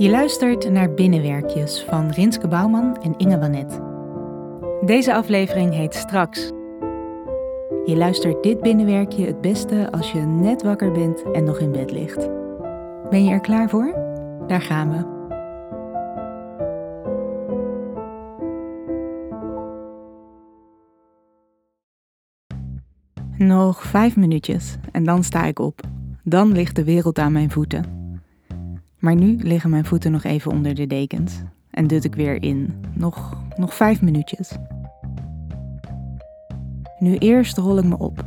Je luistert naar Binnenwerkjes van Rinske Bouwman en Inge Wanet. Deze aflevering heet Straks. Je luistert dit binnenwerkje het beste als je net wakker bent en nog in bed ligt. Ben je er klaar voor? Daar gaan we. Nog vijf minuutjes en dan sta ik op. Dan ligt de wereld aan mijn voeten. Maar nu liggen mijn voeten nog even onder de dekens en dut ik weer in. Nog, nog vijf minuutjes. Nu eerst rol ik me op.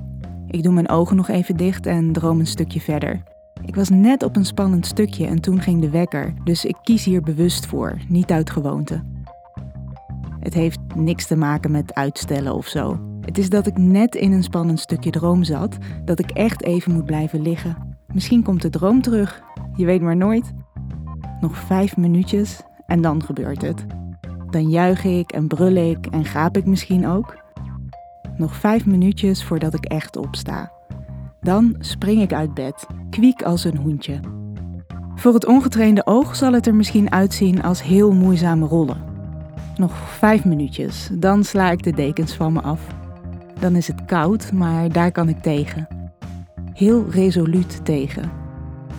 Ik doe mijn ogen nog even dicht en droom een stukje verder. Ik was net op een spannend stukje en toen ging de wekker, dus ik kies hier bewust voor, niet uit gewoonte. Het heeft niks te maken met uitstellen of zo. Het is dat ik net in een spannend stukje droom zat, dat ik echt even moet blijven liggen. Misschien komt de droom terug, je weet maar nooit. Nog vijf minuutjes en dan gebeurt het. Dan juich ik en brul ik en gaap ik misschien ook. Nog vijf minuutjes voordat ik echt opsta. Dan spring ik uit bed, kwiek als een hoentje. Voor het ongetrainde oog zal het er misschien uitzien als heel moeizame rollen. Nog vijf minuutjes, dan sla ik de dekens van me af. Dan is het koud, maar daar kan ik tegen. Heel resoluut tegen.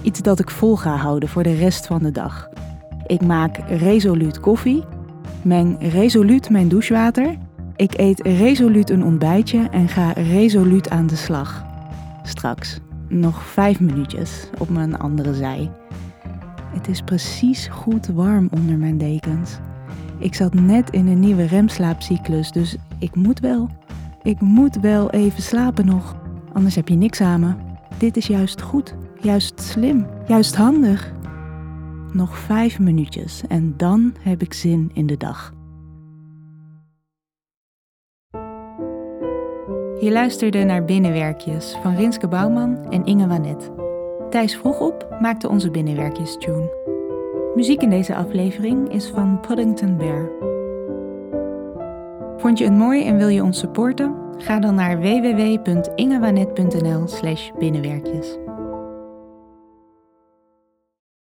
Iets dat ik vol ga houden voor de rest van de dag. Ik maak resoluut koffie, meng resoluut mijn douchewater, ik eet resoluut een ontbijtje en ga resoluut aan de slag. Straks nog vijf minuutjes op mijn andere zij. Het is precies goed warm onder mijn dekens. Ik zat net in een nieuwe remslaapcyclus, dus ik moet wel. Ik moet wel even slapen nog. Anders heb je niks aan me. Dit is juist goed, juist slim, juist handig. Nog vijf minuutjes en dan heb ik zin in de dag. Je luisterde naar Binnenwerkjes van Rinske Bouwman en Inge Wanet. Thijs vroeg op maakte onze Binnenwerkjes tune. Muziek in deze aflevering is van Puddington Bear. Vond je het mooi en wil je ons supporten? Ga dan naar www.ingewanet.nl/binnenwerkjes.